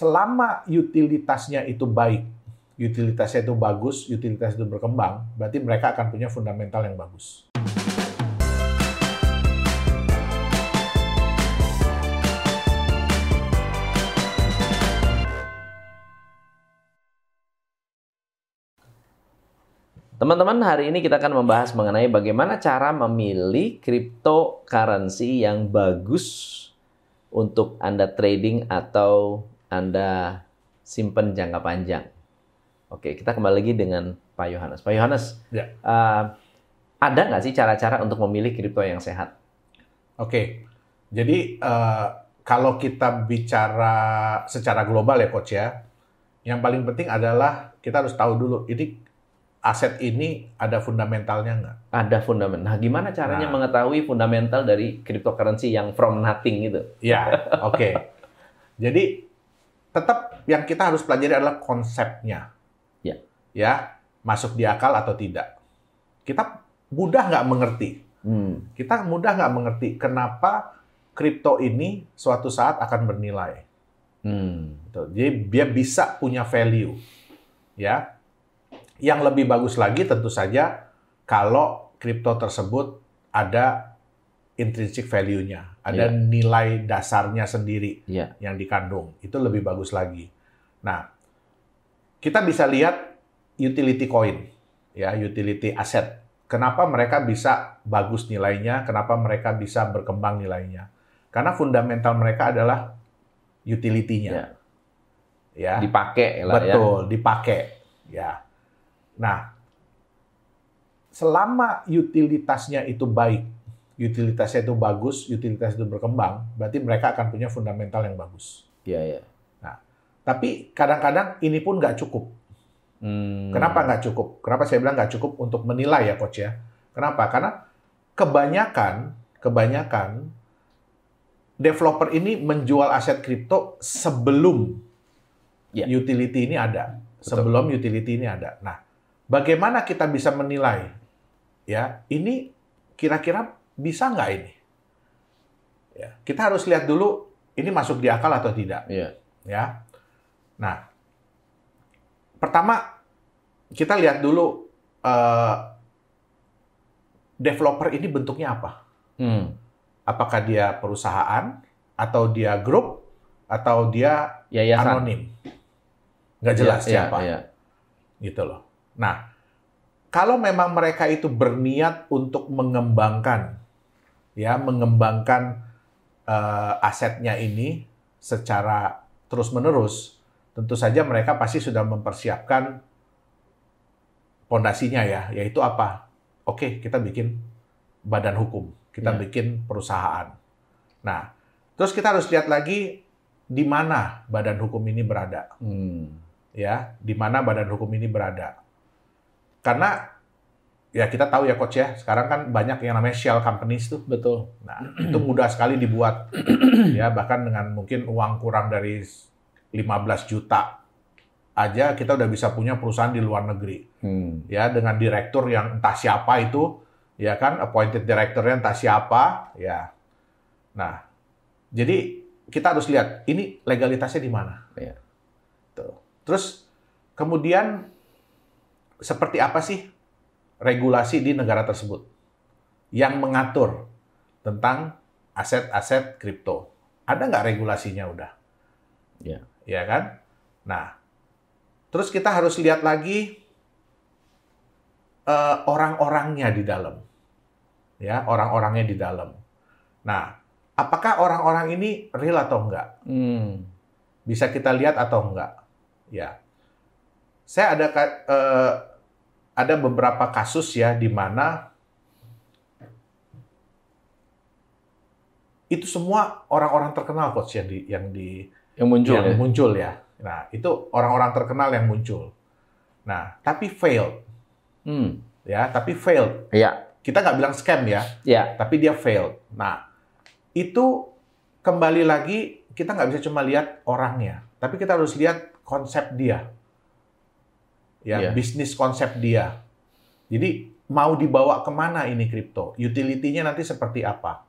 selama utilitasnya itu baik, utilitasnya itu bagus, utilitas itu berkembang, berarti mereka akan punya fundamental yang bagus. Teman-teman, hari ini kita akan membahas mengenai bagaimana cara memilih cryptocurrency yang bagus untuk Anda trading atau Anda simpan jangka panjang. Oke, kita kembali lagi dengan Pak Yohanes. Pak Yohanes, Ya. uh, ada nggak sih cara-cara untuk memilih kripto yang sehat? Oke, jadi eh, kalau kita bicara secara global ya coach ya, yang paling penting adalah kita harus tahu dulu ini aset ini ada fundamentalnya nggak? Ada fundamental. Nah, gimana caranya Nah. mengetahui fundamental dari cryptocurrency yang from nothing itu? Ya, oke. Jadi tetap yang kita harus pelajari adalah konsepnya. Ya. Ya, masuk di akal atau tidak. Kita mudah nggak mengerti. Hmm. Kita mudah nggak mengerti kenapa kripto ini suatu saat akan bernilai. Hmm. Jadi dia bisa punya value, ya. Yang lebih bagus lagi tentu saja kalau kripto tersebut ada intrinsic value-nya, ada Iya. nilai dasarnya sendiri Ya. yang dikandung. Itu lebih bagus lagi. Nah, kita bisa lihat utility coin, ya, utility asset. Kenapa mereka bisa bagus nilainya? Kenapa mereka bisa berkembang nilainya? Karena fundamental mereka adalah utility-nya. Ya. Ya. Dipakai lah ya. Betul, dipakai. Ya. Nah, selama utilitasnya itu baik, utilitasnya itu bagus, utilitas itu berkembang, berarti mereka akan punya fundamental yang bagus. Iya, iya. Tapi kadang-kadang ini pun nggak cukup. Hmm. Kenapa nggak cukup? Kenapa saya bilang nggak cukup untuk menilai ya, coach ya? Kenapa? Karena kebanyakan, kebanyakan developer ini menjual aset kripto sebelum Ya. utility ini ada, Betul. sebelum utility ini ada. Nah, bagaimana kita bisa menilai? Ya, ini kira-kira bisa nggak ini? Ya, kita harus lihat dulu ini masuk di akal atau tidak Iya. ya. Nah, pertama kita lihat dulu eh, developer ini bentuknya apa? Hmm. Apakah dia perusahaan atau dia grup atau dia Yayasan. anonim? Nggak jelas Iya, siapa, Iya. gitu loh. Nah, kalau memang mereka itu berniat untuk mengembangkan, ya, mengembangkan eh, asetnya ini secara terus-menerus, tentu saja mereka pasti sudah mempersiapkan pondasinya ya, yaitu apa? Oke, kita bikin badan hukum, kita Ya. bikin perusahaan. Nah, terus kita harus lihat lagi di mana badan hukum ini berada Hmm. ya, di mana badan hukum ini berada. Karena ya kita tahu ya coach ya, sekarang kan banyak yang namanya shell companies tuh. Betul. Nah, itu mudah sekali dibuat. ya, bahkan dengan mungkin uang kurang dari 15 juta aja kita udah bisa punya perusahaan di luar negeri. Hmm. Ya, dengan direktur yang entah siapa itu, ya kan, appointed directornya entah siapa, ya. Nah, jadi kita harus lihat ini legalitasnya di mana. Iya. Tuh. Terus kemudian seperti apa sih regulasi di negara tersebut yang mengatur tentang aset-aset kripto? Ada nggak regulasinya udah? Iya. Ya kan? Nah, terus kita harus lihat lagi eh, orang-orangnya di dalam, ya orang-orangnya di dalam. Nah, apakah orang-orang ini real atau enggak? Hmm. bisa kita lihat atau enggak. Ya, saya ada eh, ada beberapa kasus ya di mana itu semua orang-orang terkenal coach yang di yang di Yang muncul yang ya. muncul ya. Nah itu orang-orang terkenal yang muncul. Nah tapi failed Hmm. ya, tapi failed. Iya. Kita nggak bilang scam ya, Iya. tapi dia failed. Nah, itu kembali lagi kita nggak bisa cuma lihat orangnya, tapi kita harus lihat konsep dia, ya Iya. bisnis konsep dia. Jadi mau dibawa ke mana ini kripto? Utility-nya nanti seperti apa?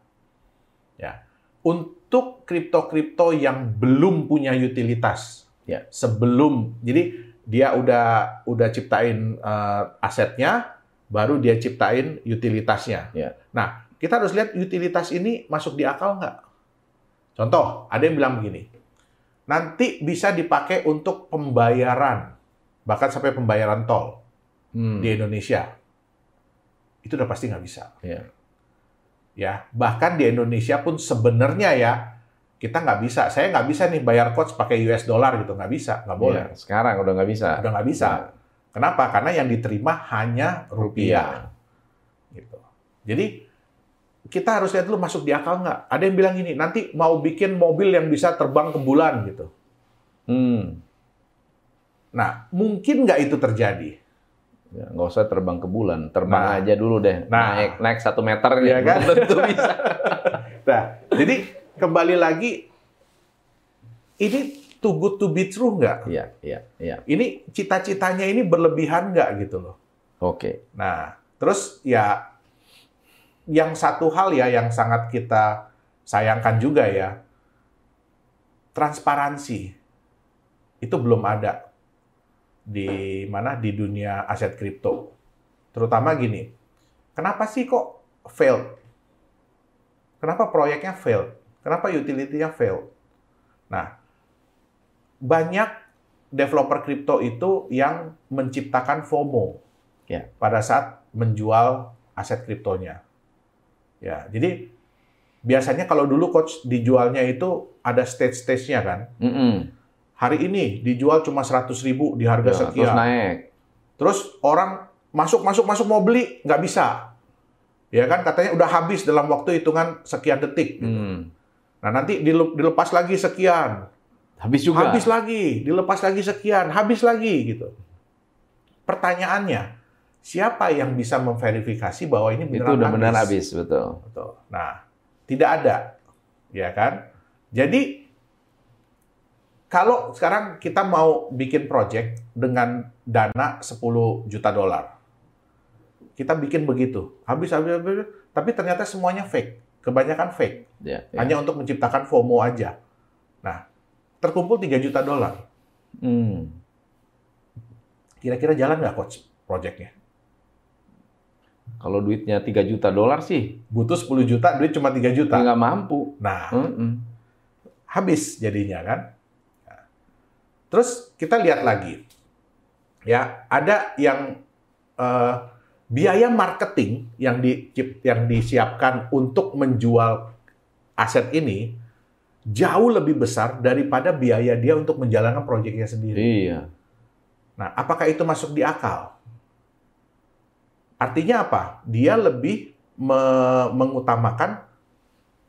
Ya, Un- untuk kripto-kripto yang belum punya utilitas. Ya. Sebelum jadi dia udah udah ciptain eh, asetnya, baru dia ciptain utilitasnya. Ya. Nah, kita harus lihat utilitas ini masuk di akal nggak? Contoh, ada yang bilang begini, nanti bisa dipakai untuk pembayaran, bahkan sampai pembayaran tol Hmm. di Indonesia. Itu udah pasti nggak bisa. Ya. Ya, bahkan di Indonesia pun sebenarnya ya kita nggak bisa. Saya nggak bisa nih bayar coach pakai US dollar gitu, nggak bisa, nggak boleh. Ya, sekarang udah nggak bisa. Udah nggak bisa. Kenapa? Karena yang diterima hanya rupiah. Gitu. Jadi kita harus lihat dulu masuk di akal nggak. Ada yang bilang ini, nanti mau bikin mobil yang bisa terbang ke bulan gitu. Hmm. Nah, mungkin nggak itu terjadi? Ya, nggak usah terbang ke bulan, terbang Nah. aja dulu deh. Nah. naik naik satu meter gitu. kan? Tentu bisa. Nah, jadi kembali lagi, ini too good to be true nggak? Iya, iya, iya. Ini cita-citanya ini berlebihan nggak gitu loh. Oke. Nah, terus ya yang satu hal ya yang sangat kita sayangkan juga ya, transparansi itu belum ada di mana di dunia aset kripto. Terutama gini, kenapa sih kok failed? Kenapa proyeknya failed? Kenapa utility-nya failed? Nah, banyak developer kripto itu yang menciptakan FOMO Ya. pada saat menjual aset kriptonya. Ya, jadi biasanya kalau dulu coach dijualnya itu ada stage-stage-nya kan. Mm-mm. Hari ini dijual cuma 100 ribu di harga Ya, terus sekian. naik. Terus orang masuk masuk masuk mau beli nggak bisa. Ya kan katanya udah habis dalam waktu hitungan sekian detik. gitu. Hmm. Nah nanti dile- dilepas lagi sekian, Habis juga. habis lagi, dilepas lagi sekian, habis lagi gitu. Pertanyaannya, siapa yang bisa memverifikasi bahwa ini Itu beneran udah benar habis? habis, betul. Betul. Nah, tidak ada, ya kan? Jadi kalau sekarang kita mau bikin project dengan dana 10 juta dolar, kita bikin begitu, habis habis, habis tapi ternyata semuanya fake, kebanyakan fake, Ya, ya. hanya untuk menciptakan FOMO aja. Nah, terkumpul 3 juta dolar, Hmm. kira-kira jalan nggak coach projectnya? Kalau duitnya 3 juta dolar sih, Butuh 10 juta, duit cuma 3 juta. nggak mampu. Nah, Mm-mm. habis jadinya kan. Terus kita lihat lagi, ya ada yang eh, biaya marketing yang di yang disiapkan untuk menjual aset ini jauh lebih besar daripada biaya dia untuk menjalankan proyeknya sendiri. Iya. Nah, apakah itu masuk di akal? Artinya apa? Dia lebih me- mengutamakan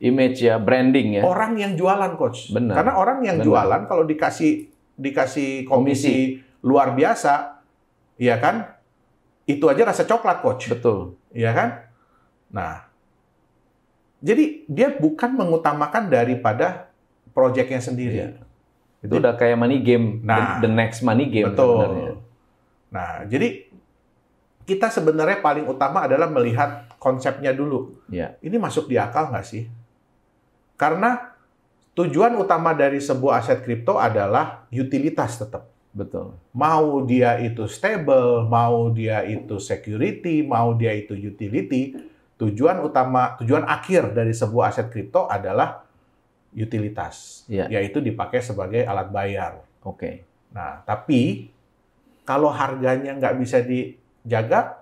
Image ya, branding ya. orang yang jualan coach. Benar. Karena orang yang Benar. jualan kalau dikasih dikasih komisi, luar biasa, ya kan? Itu aja rasa coklat coach, Betul. ya kan? Nah, jadi dia bukan mengutamakan daripada proyeknya sendiri. Iya. Itu udah kayak money game, Nah, the, the next money game Betul. sebenarnya. Nah, jadi kita sebenarnya paling utama adalah melihat konsepnya dulu. Iya. Ini masuk di akal nggak sih? Karena tujuan utama dari sebuah aset kripto adalah utilitas tetap. Betul. Mau dia itu stable, mau dia itu security, mau dia itu utility, tujuan utama, tujuan akhir dari sebuah aset kripto adalah utilitas, Iya. yaitu dipakai sebagai alat bayar. Oke. Nah, tapi kalau harganya nggak bisa dijaga,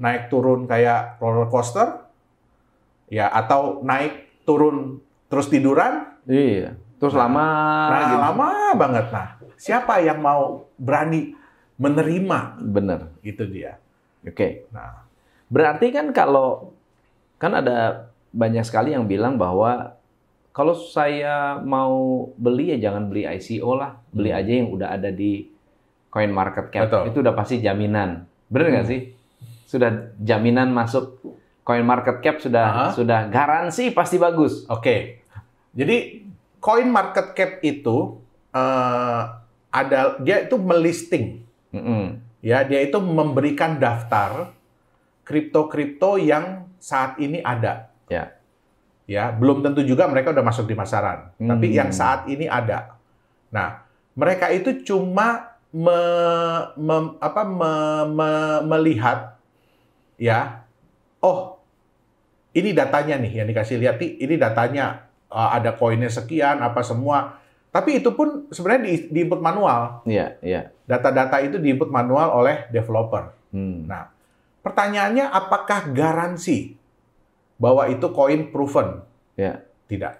naik turun kayak roller coaster, ya atau naik turun terus tiduran, Iya. Terus Nah, lama nah gitu. lama banget. Nah, siapa yang mau berani menerima Bener. itu dia. Oke. Nah, Berarti kan kalau kan ada banyak sekali yang bilang bahwa kalau saya mau beli ya jangan beli ICO lah, beli Hmm. aja yang udah ada di coin market cap. Betul. Itu udah pasti jaminan. Bener nggak Hmm. sih? Sudah jaminan masuk coin market cap sudah Aha. sudah garansi pasti bagus. oke. Jadi coin market cap itu eh, ada dia itu melisting Mm-mm. ya dia itu memberikan daftar kripto-kripto yang saat ini ada. Ya. Ya, belum tentu juga mereka udah masuk di masaran. Hmm. Tapi yang saat ini ada. Nah, mereka itu cuma me, me- apa, me- me- melihat ya, oh ini datanya nih yang dikasih lihat ini datanya uh, ada koinnya sekian apa semua. Tapi itu pun sebenarnya di, di input manual. Iya, iya. Data-data itu di input manual oleh developer. Hmm. Nah, pertanyaannya apakah garansi bahwa itu koin proven? Ya. Tidak.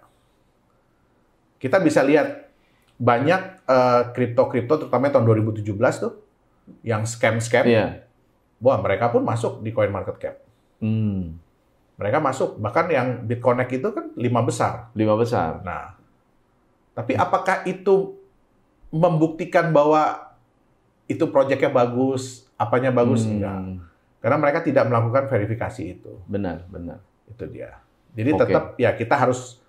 Kita bisa lihat banyak eh, kripto-kripto terutama tahun 2017 tuh yang scam-scam. Iya. Wah, mereka pun masuk di coin market cap. Hmm. Mereka masuk bahkan yang BitConnect itu kan lima besar. Lima besar. Nah, tapi apakah itu membuktikan bahwa itu proyeknya bagus, apanya bagus? Hmm. Enggak. Karena mereka tidak melakukan verifikasi itu. Benar, benar. Itu dia. Jadi Oke. tetap ya kita harus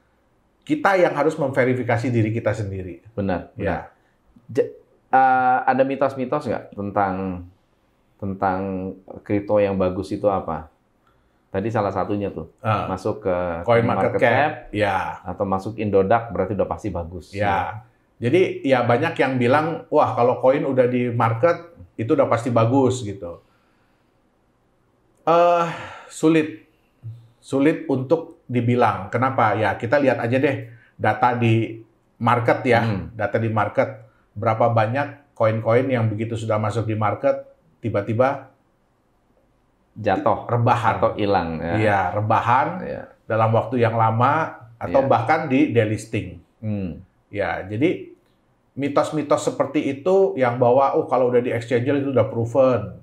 kita yang harus memverifikasi diri kita sendiri. Benar. benar. Ya. Eh, ada mitos-mitos nggak tentang tentang kripto yang bagus itu apa? Tadi salah satunya tuh Ah, masuk ke coin market, cap, ya, atau masuk Indodax berarti udah pasti bagus. ya. Jadi ya banyak yang bilang, wah kalau koin udah di market itu udah pasti bagus gitu. eh sulit, sulit untuk dibilang. Kenapa? Ya kita lihat aja deh data di market ya, Hmm. data di market berapa banyak koin-koin yang begitu sudah masuk di market tiba-tiba Jatuh rebahan. atau hilang ya. Iya, rebahan Iya. dalam waktu yang lama atau Iya. bahkan di delisting. Hmm. Ya, jadi mitos-mitos seperti itu yang bahwa oh kalau udah di exchanger itu udah proven.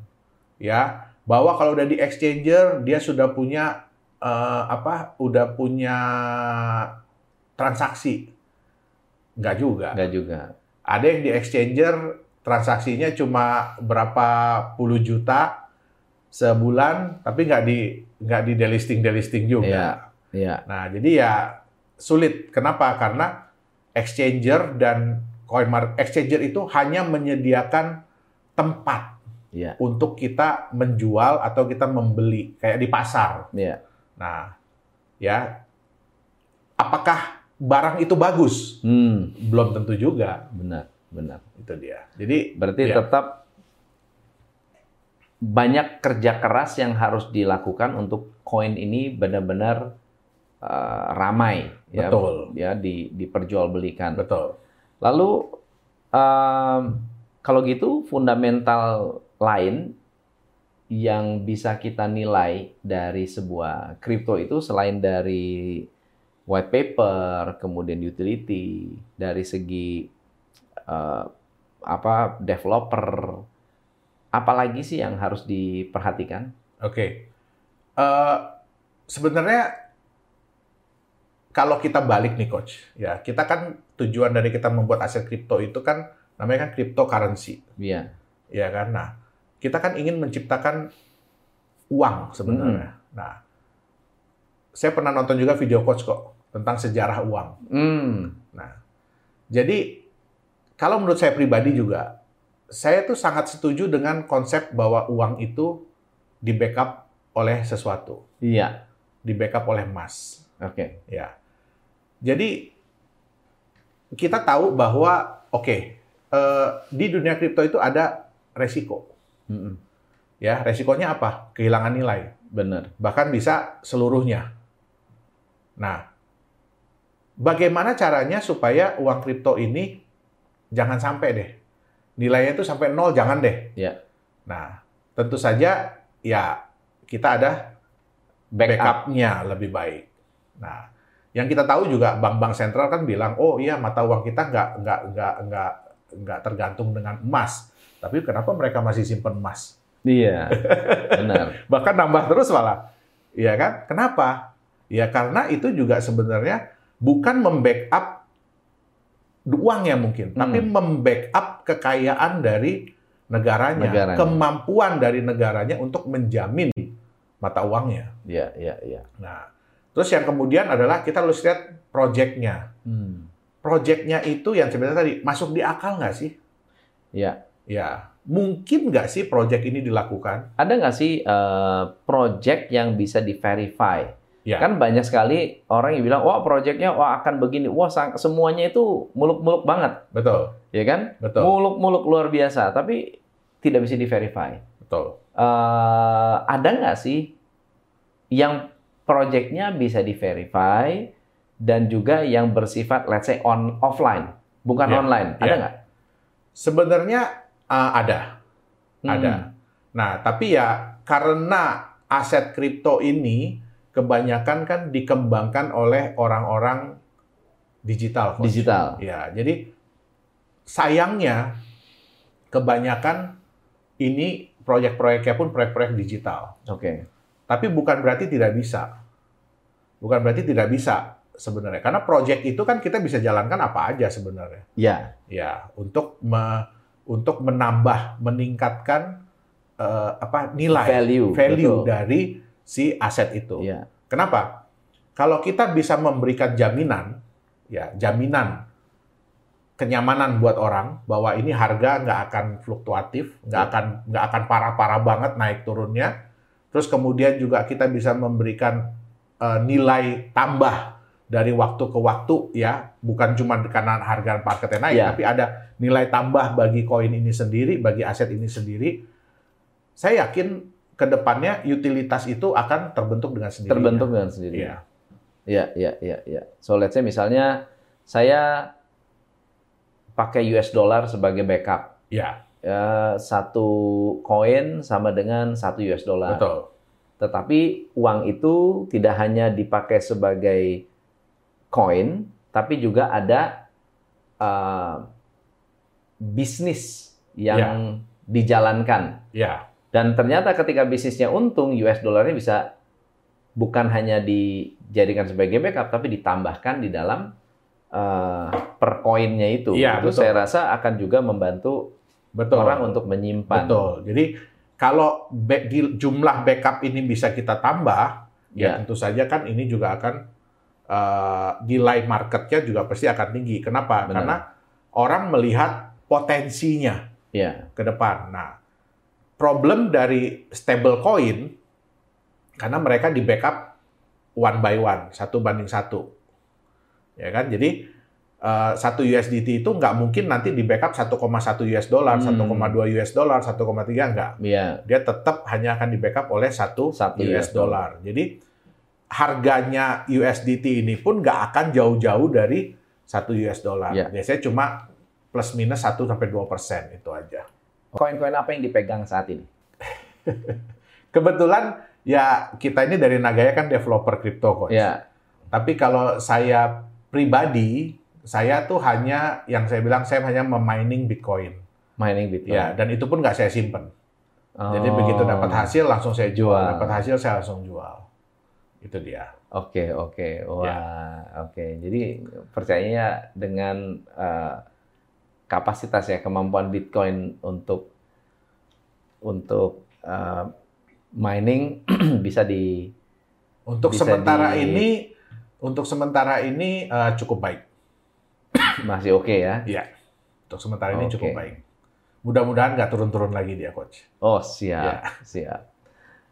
Ya, bahwa kalau udah di exchanger dia sudah punya eh, apa? Udah punya transaksi. Enggak juga. Enggak juga. Ada yang di exchanger transaksinya cuma berapa puluh juta sebulan, tapi nggak di nggak di delisting delisting juga. Iya. Iya. Nah, jadi ya sulit. Kenapa? Karena exchanger dan coin market exchanger itu hanya menyediakan tempat Iya. untuk kita menjual atau kita membeli kayak di pasar. Iya. Nah, ya apakah barang itu bagus? Hmm. Belum tentu juga. Benar, benar. Itu dia. Jadi Berarti Ya. tetap banyak kerja keras yang harus dilakukan untuk koin ini benar-benar eh, ramai ya, Betul. ya di diperjualbelikan. betul. Lalu em, kalau gitu fundamental lain yang bisa kita nilai dari sebuah kripto itu selain dari white paper, kemudian utility, dari segi eh, apa developer, apalagi sih yang harus diperhatikan? Oke. Eh, sebenarnya kalau kita balik nih coach, ya kita kan tujuan dari kita membuat aset kripto itu kan namanya kan cryptocurrency, Iya, ya kan. Nah, kita kan ingin menciptakan uang sebenarnya. Nah, saya pernah nonton juga video coach kok tentang sejarah uang. hmm, Nah, jadi kalau menurut saya pribadi juga, saya tuh sangat setuju dengan konsep bahwa uang itu di backup oleh sesuatu, iya, di backup oleh emas. oke, Ya. Jadi kita tahu bahwa oke eh, di dunia kripto itu ada resiko. Mm-mm. Ya, resikonya apa? Kehilangan nilai, benar, bahkan bisa seluruhnya. Nah, bagaimana caranya supaya uang kripto ini jangan sampai deh nilainya itu sampai nol, jangan deh. Ya. Nah, tentu saja ya kita ada backup, backupnya lebih baik. Nah, yang kita tahu juga bank-bank sentral kan bilang, oh iya mata uang kita nggak nggak nggak nggak nggak tergantung dengan emas. Tapi kenapa mereka masih simpen emas? iya, benar, Bahkan nambah terus malah. Iya kan? Kenapa? Ya karena itu juga sebenarnya bukan membackup uangnya mungkin, tapi Hmm. membackup kekayaan dari negaranya, Negaranya. kemampuan dari negaranya untuk menjamin mata uangnya. iya, iya, iya. Nah, terus yang kemudian adalah kita harus lihat proyeknya. Hmm. Proyeknya itu yang sebenarnya tadi masuk di akal nggak sih? Ya, Ya, mungkin nggak sih proyek ini dilakukan? ada nggak sih eh, project yang bisa di verify Ya. Kan banyak sekali orang yang bilang, wah proyeknya wah akan begini, wah semuanya itu muluk-muluk banget, Betul, ya kan? betul, Muluk-muluk luar biasa, tapi tidak bisa di-verify. betul. Eh, ada nggak sih yang proyeknya bisa di-verify dan juga yang bersifat, let's say, on offline, bukan Ya, online, ada ya. nggak? Sebenarnya uh, ada, Hmm. ada. Nah, tapi ya karena aset kripto ini kebanyakan kan dikembangkan oleh orang-orang digital. Coach. Digital. Ya, jadi sayangnya kebanyakan ini proyek-proyeknya pun proyek-proyek digital. Oke. Tapi bukan berarti tidak bisa. Bukan berarti tidak bisa sebenarnya. Karena proyek itu kan kita bisa jalankan apa aja sebenarnya. Ya, Ya, untuk me- untuk menambah, meningkatkan eh, apa nilai value, value betul. dari si aset itu. ya, Kenapa? Kalau kita bisa memberikan jaminan, ya jaminan kenyamanan buat orang bahwa ini harga nggak akan fluktuatif, nggak Ya. akan nggak akan parah-parah banget naik turunnya. Terus kemudian juga kita bisa memberikan eh, nilai tambah dari waktu ke waktu, ya bukan cuma karena harga marketnya naik, Ya. tapi ada nilai tambah bagi koin ini sendiri, bagi aset ini sendiri. Saya yakin ke depannya utilitas itu akan terbentuk dengan sendirinya. terbentuk dengan sendirinya. Iya. Ya, ya, ya, ya. So let's say misalnya saya pakai US dollar sebagai backup. Ya, Ya, satu koin sama dengan satu US dollar. betul. Tetapi uang itu tidak hanya dipakai sebagai koin, tapi juga ada uh, bisnis yang dijalankan. Ya, Dan ternyata ketika bisnisnya untung, US dollarnya bisa bukan hanya dijadikan sebagai backup, tapi ditambahkan di dalam uh, per koinnya itu. Iya, itu betul. saya rasa akan juga membantu betul. orang untuk menyimpan. Betul. Jadi kalau di- jumlah backup ini bisa kita tambah, ya Ya, tentu saja kan ini juga akan eh, nilai marketnya juga pasti akan tinggi. Kenapa? Benar. Karena orang melihat potensinya ya, ke depan. Nah, problem dari stable coin karena mereka di backup one by one, satu banding satu, ya kan? Jadi eh, satu USDT itu nggak mungkin nanti di backup 1,1 US dollar, Hmm. 1,2 US dollar, 1,3 nggak. ya, Dia tetap hanya akan di backup oleh satu, US US dollar. Jadi harganya USDT ini pun nggak akan jauh-jauh dari satu US dollar. Ya. Biasanya cuma plus minus 1 sampai 2 persen itu aja. Koin-koin apa yang dipegang saat ini? Kebetulan ya kita ini dari Nagaya kan developer kripto coach. Ya, Tapi kalau saya pribadi, saya tuh hanya yang saya bilang saya hanya memining Bitcoin. mining Bitcoin. Ya, dan itu pun nggak saya simpen. Jadi Oh. begitu dapat hasil langsung saya jual, Jual. dapat hasil saya langsung jual. Itu dia. Oke, oke. Wah, Ya. oke. Jadi percayanya dengan eh, kapasitas ya kemampuan Bitcoin untuk untuk eh, mining bisa di Untuk Bisa sementara di- ini, untuk sementara ini eh, cukup baik. masih oke ya. Untuk sementara ini Oke. cukup baik. Mudah-mudahan nggak turun-turun lagi dia coach. Oh, siap, siap.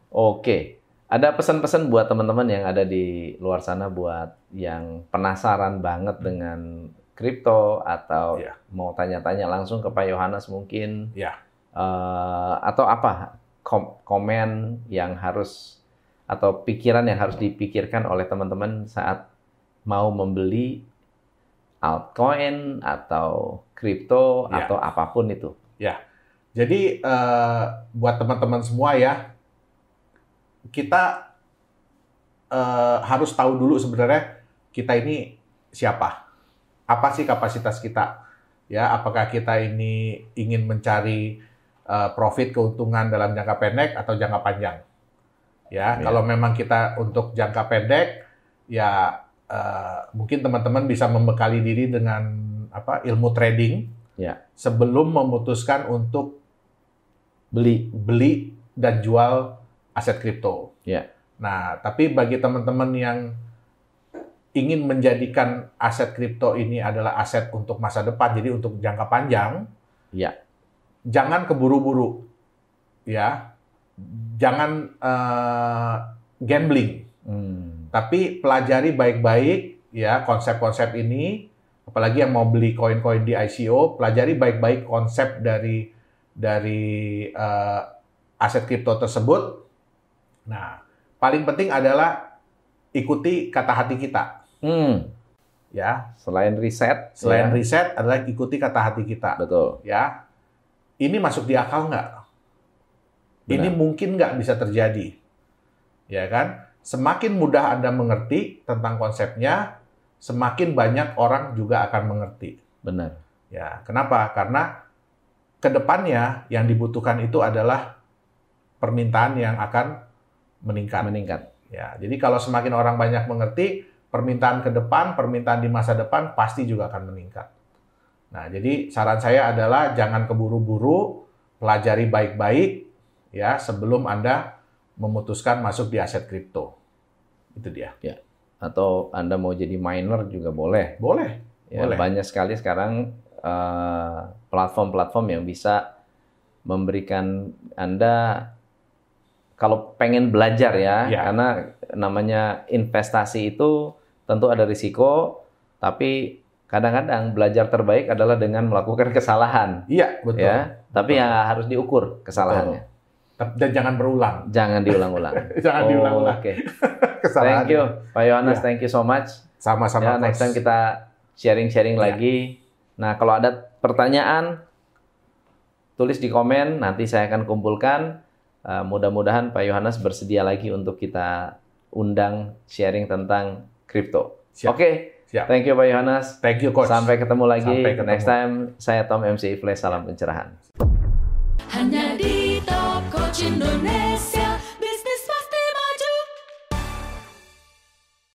Oke. Ada pesan-pesan buat teman-teman yang ada di luar sana buat yang penasaran banget dengan kripto atau Iya. mau tanya-tanya langsung ke Pak Yohanes mungkin. Iya. Eh, atau apa kom- komen yang harus atau pikiran yang harus dipikirkan oleh teman-teman saat mau membeli altcoin atau kripto Iya. atau apa pun itu. Jadi eh, buat teman-teman semua ya, kita eh, harus tahu dulu sebenarnya kita ini siapa, apa sih kapasitas kita, ya apakah kita ini ingin mencari eh, profit keuntungan dalam jangka pendek atau jangka panjang, ya Iya. kalau memang kita untuk jangka pendek, ya eh, mungkin teman-teman bisa membekali diri dengan apa ilmu trading, Ya. sebelum memutuskan untuk Beli. beli dan jual aset kripto. Ya. Nah, tapi bagi teman-teman yang ingin menjadikan aset kripto ini adalah aset untuk masa depan, jadi untuk jangka panjang, Ya. jangan keburu-buru, ya, jangan eh, gambling, Hmm. Tapi pelajari baik-baik ya konsep-konsep ini, apalagi yang mau beli koin-koin di ICO, pelajari baik-baik konsep dari dari uh, aset kripto tersebut. Nah, paling penting adalah ikuti kata hati kita. Hmm. Ya, Selain riset, selain ya. riset adalah ikuti kata hati kita. betul. Ya, ini masuk di akal nggak? Ini mungkin nggak bisa terjadi, ya kan? Semakin mudah Anda mengerti tentang konsepnya, semakin banyak orang juga akan mengerti. Benar. Ya, kenapa? Karena ke depannya yang dibutuhkan itu adalah permintaan yang akan meningkat. Meningkat. Ya, jadi kalau semakin orang banyak mengerti, permintaan ke depan, permintaan di masa depan pasti juga akan meningkat. Nah, jadi saran saya adalah jangan keburu-buru, pelajari baik-baik ya sebelum Anda memutuskan masuk di aset kripto. Itu dia. Atau Anda mau jadi miner juga boleh. Boleh. Ya, Boleh. banyak sekali sekarang eh, platform-platform yang bisa memberikan Anda kalau pengen belajar ya, Ya. karena namanya investasi itu tentu ada risiko, tapi kadang-kadang belajar terbaik adalah dengan melakukan kesalahan, Iya, betul. ya. Tapi Betul. ya harus diukur kesalahannya, Tapi- Dan jangan berulang. jangan diulang-ulang. Jangan Oh, diulang-ulang Oke, kesalahan. thank you, Pak Yohanes, Ya. thank you so much. Sama-sama. Ya, next time kita sharing-sharing Ya. lagi. Nah, kalau ada pertanyaan, tulis di komen, nanti saya akan kumpulkan. Uh, mudah-mudahan Pak Yohanes bersedia lagi untuk kita undang sharing tentang kripto. Oke, Siap. thank you Pak Yohanes. Thank you, Coach. Sampai ketemu lagi. Sampai ketemu. Next time, saya Tom MC Ifle, salam pencerahan. Hanya di Top Coach Indonesia.